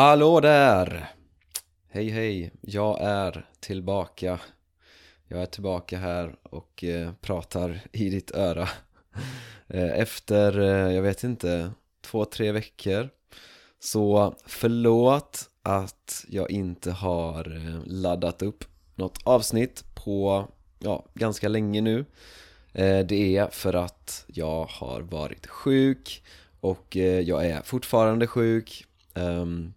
Hallå där! Hej hej, jag är tillbaka. Jag är tillbaka här och eh, pratar i ditt öra. Eh, Efter, eh, jag vet inte, två, tre veckor. Så förlåt att jag inte har eh, laddat upp något avsnitt på, ja, ganska länge nu. Eh, Det är för att jag har varit sjuk och eh, jag är fortfarande sjuk. Um,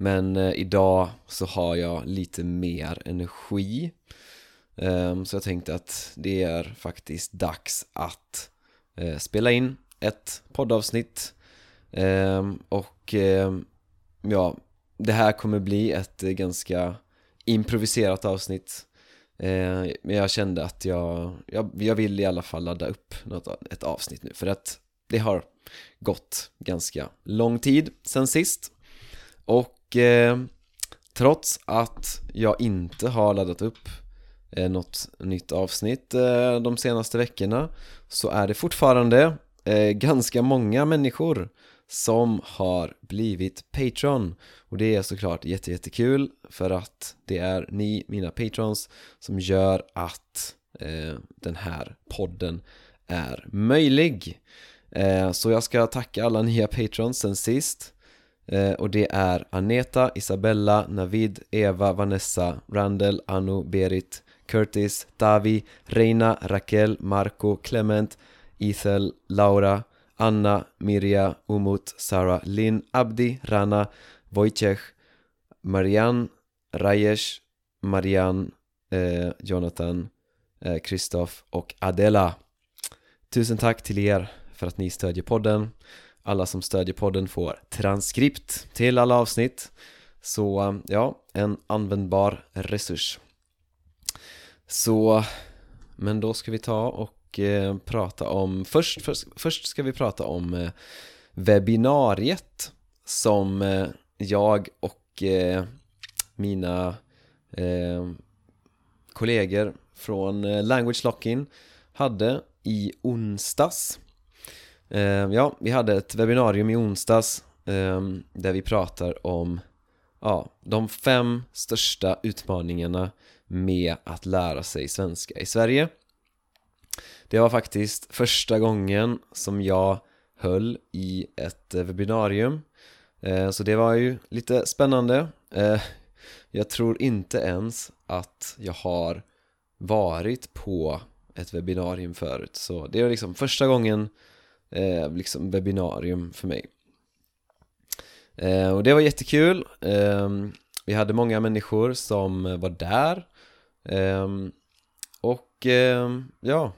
men eh, idag så har jag lite mer energi. Um, Så jag tänkte att det är faktiskt dags att eh, spela in ett poddavsnitt. Um, Och um, ja, det här kommer bli ett eh, ganska improviserat avsnitt. Men jag kände att jag, jag, jag vill i alla fall ladda upp något, ett avsnitt nu För att det har gått ganska lång tid sen sist. Och och eh, trots att jag inte har laddat upp eh, något nytt avsnitt eh, de senaste veckorna så är det fortfarande eh, ganska många människor som har blivit Patreon och det är såklart jättejättekul för att det är ni, mina patrons, som gör att eh, den här podden är möjlig. Eh, så jag ska tacka alla nya patrons sen sist Eh, Eh, och det är Aneta, Isabella, Navid, Eva, Vanessa, Randall, Anu, Berit, Curtis, Tavi, Reina, Raquel, Marco, Clement, Ethel, Laura, Anna, Mirja, Umut, Sara, Linn, Abdi, Rana, Wojciech, Marianne, Rajesh, Marianne, eh, Jonathan, eh, Kristoff eh, och Adela. Tusen tack till er för att ni stödjer podden alla som stödjer podden får transkript till alla avsnitt. Så eh, ja, en användbar resurs. Så, men då ska vi ta och eh, prata om, först, först, först, ska vi prata om eh, webbinariet som eh, jag och eh, mina eh, kollegor från eh, Language Lockin hade i onsdags. Ehm, ja, vi hade ett webbinarium i onsdags ehm, där vi pratar om ja, de fem största utmaningarna med att lära sig svenska i Sverige. Det var faktiskt första gången som jag höll i ett webbinarium. Eh, så det var ju lite spännande. Eh, Jag tror inte ens att jag har varit på ett webbinarium förut. Så det är liksom första gången eh, liksom webbinarium för mig. Eh, och det var jättekul. Eh, vi hade många människor som var där. Eh, och eh, ja,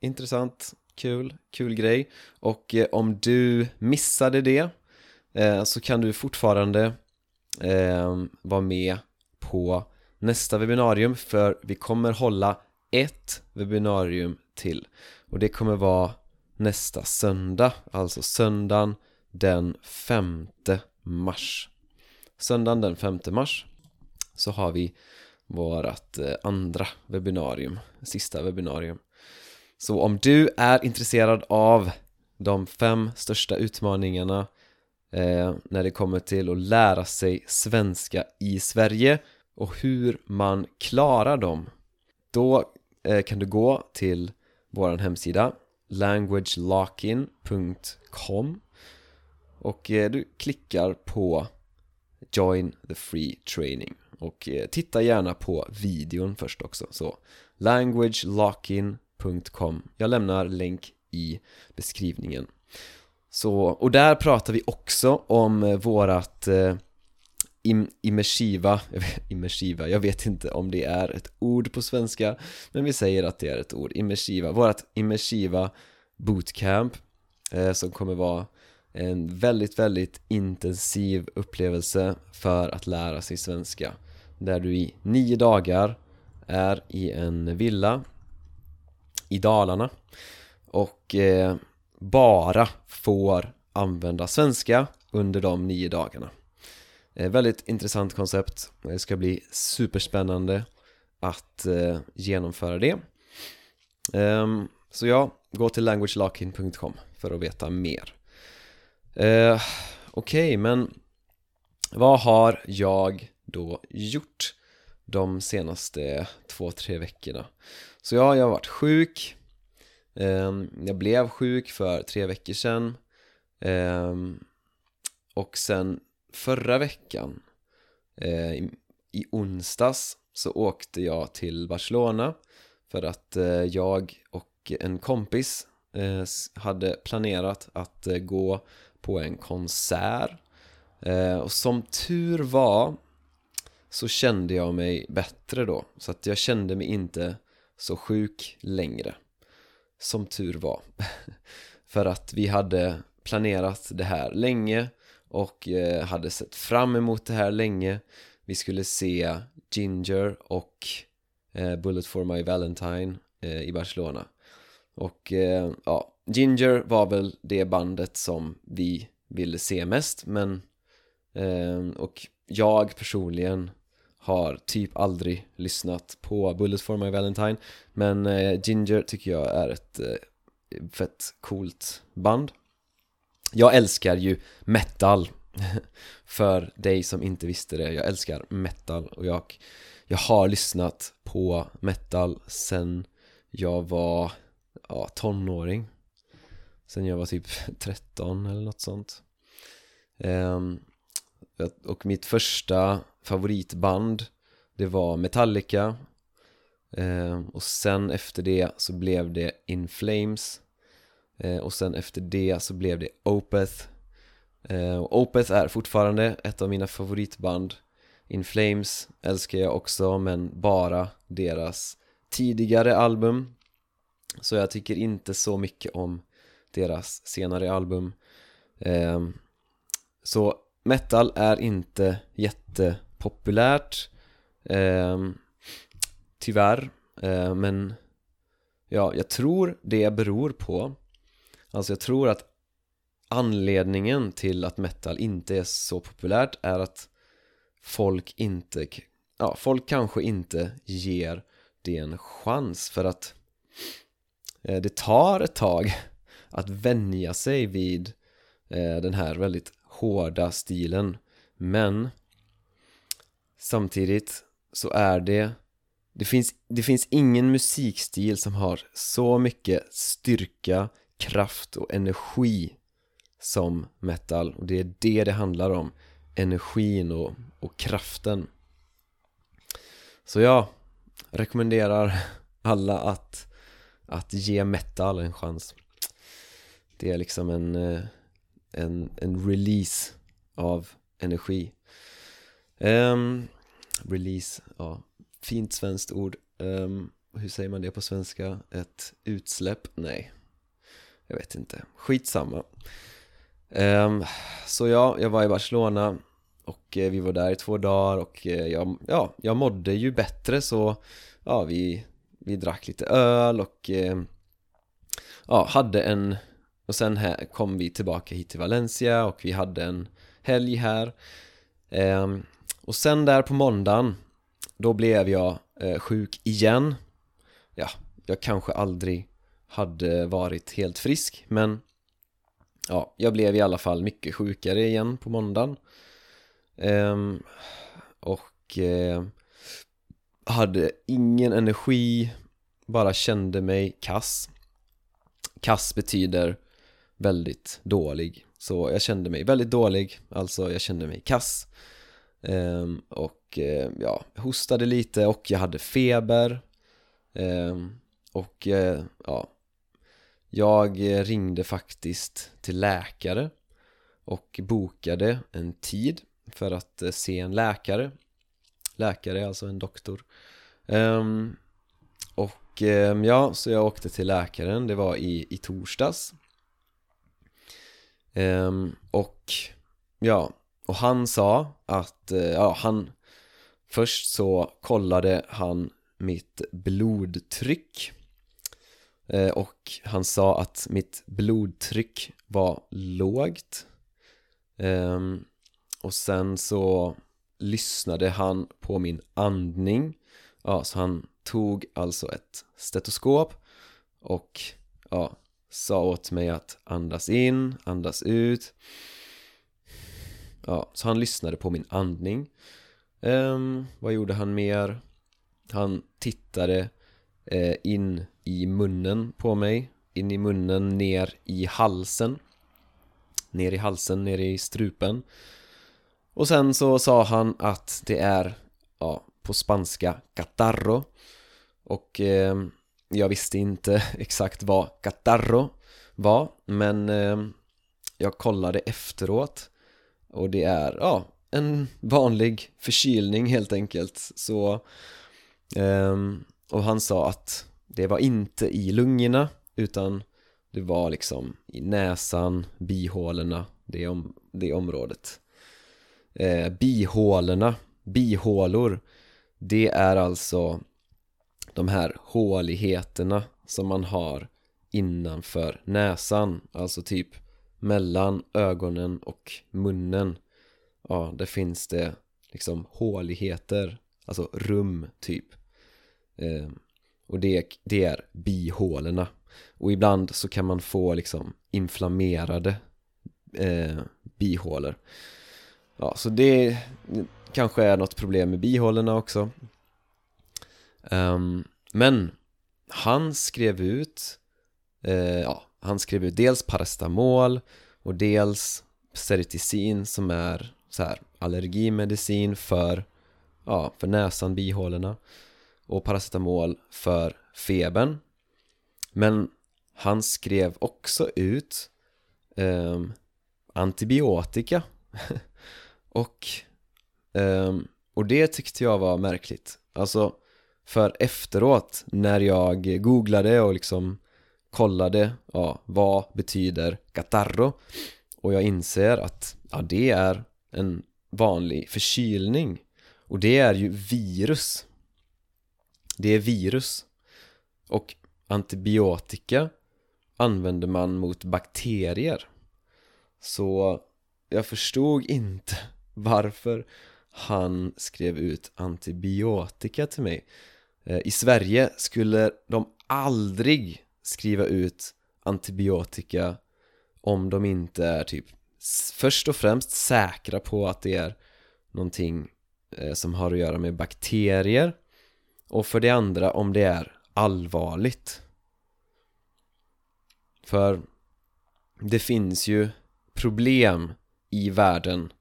intressant, kul, kul grej. Och eh, om du missade det eh, så kan du fortfarande ehm, vara med på nästa webbinarium för vi kommer hålla ett webbinarium till. Och det kommer vara nästa söndag, alltså söndagen den 5 mars. Söndagen den 5 mars så har vi vårt eh, andra webbinarium, sista webbinarium. Så om du är intresserad av de fem största utmaningarna eh, när det kommer till att lära sig svenska i Sverige och hur man klarar dem då eh, kan du gå till vår hemsida languagelockin.com och eh, du klickar på Join the Free Training. Och eh, titta gärna på videon först också. Så languagelockin.com Jag lämnar länk i beskrivningen. Så, och där pratar vi också om eh, vårat eh, im immersiva, immersiva, jag vet inte om det är ett ord på svenska men vi säger att det är ett ord, immersiva, vårt immersiva bootcamp eh, som kommer vara en väldigt, väldigt intensiv upplevelse för att lära sig svenska. Där du i nio dagar är i en villa i Dalarna och eh, bara får använda svenska under de nio dagarna. Eh, väldigt intressant koncept. Det ska bli superspännande att eh, genomföra det. Ehm, så ja, gå till languagelockin.com för att veta mer. Okej, okay, men vad har jag då gjort de senaste två, tre veckorna? Så ja, jag har varit sjuk ehm, Jag blev sjuk för tre veckor sedan ehm, Och sen förra veckan eh, i onsdags så åkte jag till Barcelona för att eh, jag och en kompis eh, hade planerat att eh, gå på en konsert. Eh, och som tur var så kände jag mig bättre då så att jag kände mig inte så sjuk längre. Som tur var. För att vi hade planerat det här länge och eh, hade sett fram emot det här länge. Vi skulle se Ginger och eh, Bullet for my Valentine eh, i Barcelona. Och ja, Ginger var väl det bandet som vi ville se mest men och jag personligen har typ aldrig lyssnat på Bullet for my Valentine Men Ginger tycker jag är ett fett coolt band. Jag älskar ju metal. För dig som inte visste det, jag älskar metal och jag, jag har lyssnat på metal sen jag var ja, tonåring. Sen jag var typ 13 eller något sånt. Um, Och mitt första favoritband Det var Metallica. Um, Och sen efter det så blev det In Flames. Eh, och sen efter det så blev det Opeth. Eh, och Opeth är fortfarande ett av mina favoritband. In Flames älskar jag också men bara deras tidigare album. Så jag tycker inte så mycket om deras senare album. Eh, så metal är inte jättepopulärt. Tyvärr. Men Ja, jag tror det beror på Alltså jag tror att anledningen till att metal inte är så populärt är att folk inte Ja, folk kanske inte ger det en chans för att eh, det tar ett tag att vänja sig vid eh, den här väldigt hårda stilen. Men Samtidigt så är det det finns, det finns ingen musikstil som har så mycket styrka, kraft och energi som metal och det är det det handlar om energin och, och kraften så jag rekommenderar alla att, att ge metal en chans det är liksom en, eh, en, en release av energi Um, release, ja, fint svenskt ord. Um, hur säger man det på svenska? Ett utsläpp? Nej, jag vet inte. Skitsamma. Um, så ja, jag var i Barcelona och eh, vi var där i två dagar och eh, jag, ja, jag mådde ju bättre så ja, vi, vi drack lite öl och eh, ja, hade en och sen här kom vi tillbaka hit till Valencia och vi hade en helg här um, och sen där på måndagen Då blev jag eh, sjuk igen Ja, jag kanske aldrig hade varit helt frisk men Ja, jag blev i alla fall mycket sjukare igen på måndagen. Ehm, Och eh, Hade ingen energi Bara kände mig kass. Kass betyder väldigt dålig Så jag kände mig väldigt dålig Alltså jag kände mig kass. Ehm, och eh, ja, hostade lite och jag hade feber. Ehm, Och eh, ja jag eh, ringde faktiskt till läkare Och bokade en tid för att eh, se en läkare. Läkare, alltså en doktor. Um, Och ehm, ja, så jag åkte till läkaren, det var i, i torsdags. Ehm, och ja, och han sa att, uh, ja han Först så kollade han mitt blodtryck. Eh, och han sa att mitt blodtryck var lågt. Ehm, och sen så lyssnade han på min andning. Ja, så han tog alltså ett stetoskop och ja, sa åt mig att andas in, andas ut. Ja, så han lyssnade på min andning. Um, Vad gjorde han mer? Han tittade eh, in i munnen på mig In i munnen, ner i halsen. Ner i halsen, ner i strupen. Och sen så sa han att det är, ja, på spanska, catarro. Och eh, jag visste inte exakt vad catarro var Men eh, jag kollade efteråt. Och det är, ja, en vanlig förkylning helt enkelt. Så eh, och han sa att det var inte i lungorna Utan det var liksom i näsan, bihålorna, det, om, det området. Eh, Bihålorna, bihålor Det är alltså de här håligheterna som man har innanför näsan Alltså typ mellan ögonen och munnen. Ja, där finns det liksom håligheter Alltså rum typ. Eh, och det, det är bihålorna. Och ibland så kan man få liksom inflammerade eh, bihålor. Ja, så det kanske är något problem med bihålorna också. Um, Men han skrev ut eh, ja, han skrev ut dels paracetamol och dels Ceriticin som är så här allergimedicin för, ja, för näsan, bihålorna och paracetamol för febern. Men han skrev också ut eh, antibiotika. Och, eh, och det tyckte jag var märkligt. Alltså för efteråt när jag googlade och liksom kollade, ja, vad betyder catarro? Och jag inser att, ja, det är en vanlig förkylning. Och det är ju virus det är virus. Och antibiotika använder man mot bakterier. Så jag förstod inte varför han skrev ut antibiotika till mig. Eh, I Sverige skulle de aldrig skriva ut antibiotika om de inte är typ först och främst säkra på att det är någonting eh, som har att göra med bakterier och för det andra om det är allvarligt. För det finns ju problem i världen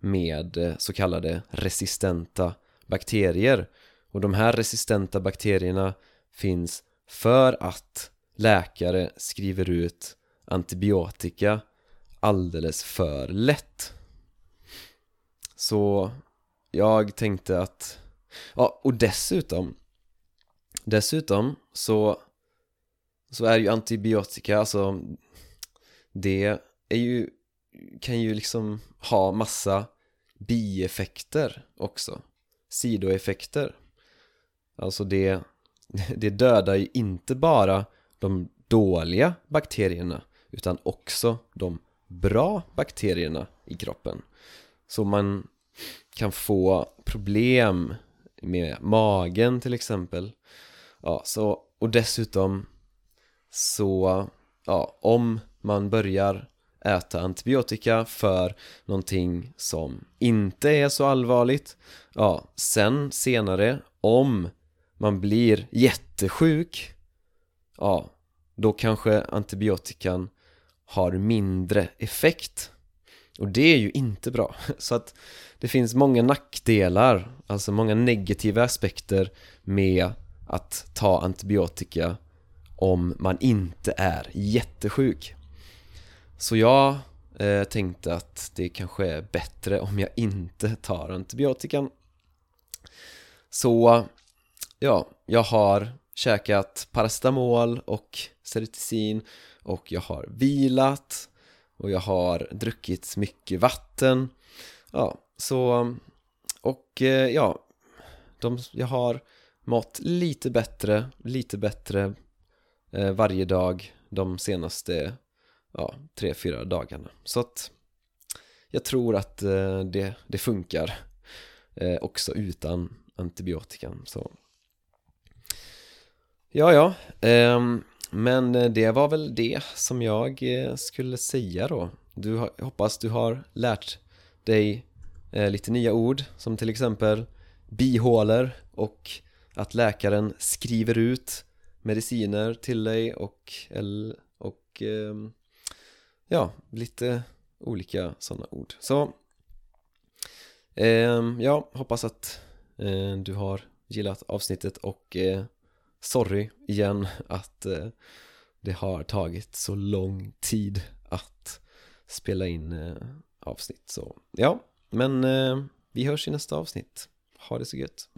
med eh, så kallade resistenta bakterier. Och de här resistenta bakterierna finns för att läkare skriver ut antibiotika alldeles för lätt. Så jag tänkte att ja, och dessutom dessutom så så är ju antibiotika, alltså det är ju kan ju liksom ha massa bieffekter också. Sidoeffekter. Alltså det det dödar ju inte bara de dåliga bakterierna utan också de bra bakterierna i kroppen. Så man kan få problem med magen till exempel. Ja, så, och dessutom så, ja, om man börjar äta antibiotika för någonting som inte är så allvarligt ja, sen senare om man blir jättesjuk ja, då kanske antibiotikan har mindre effekt och det är ju inte bra. Så att det finns många nackdelar alltså många negativa aspekter med att ta antibiotika om man inte är jättesjuk. Så jag eh, tänkte att det kanske är bättre om jag inte tar antibiotikan. Så ja, jag har käkat paracetamol och ceriticin och jag har vilat och jag har druckit mycket vatten. Ja, så och eh, ja de, jag har mått lite bättre, lite bättre eh, varje dag de senaste ja, tre, fyra dagarna. Så att jag tror att eh, det, det funkar eh, också utan antibiotikan så. Ja, ja, ehm, men eh, det var väl det som jag eh, skulle säga då Du hoppas du har lärt dig eh, lite nya ord som till exempel bihålor och att läkaren skriver ut mediciner till dig och, och ehm, ja, lite olika sådana ord. Så ehm, ja, hoppas att du har gillat avsnittet och sorry igen att eh, det har tagit så lång tid att spela in eh, avsnitt så ja, men eh, vi hörs i nästa avsnitt. Ha det så gött.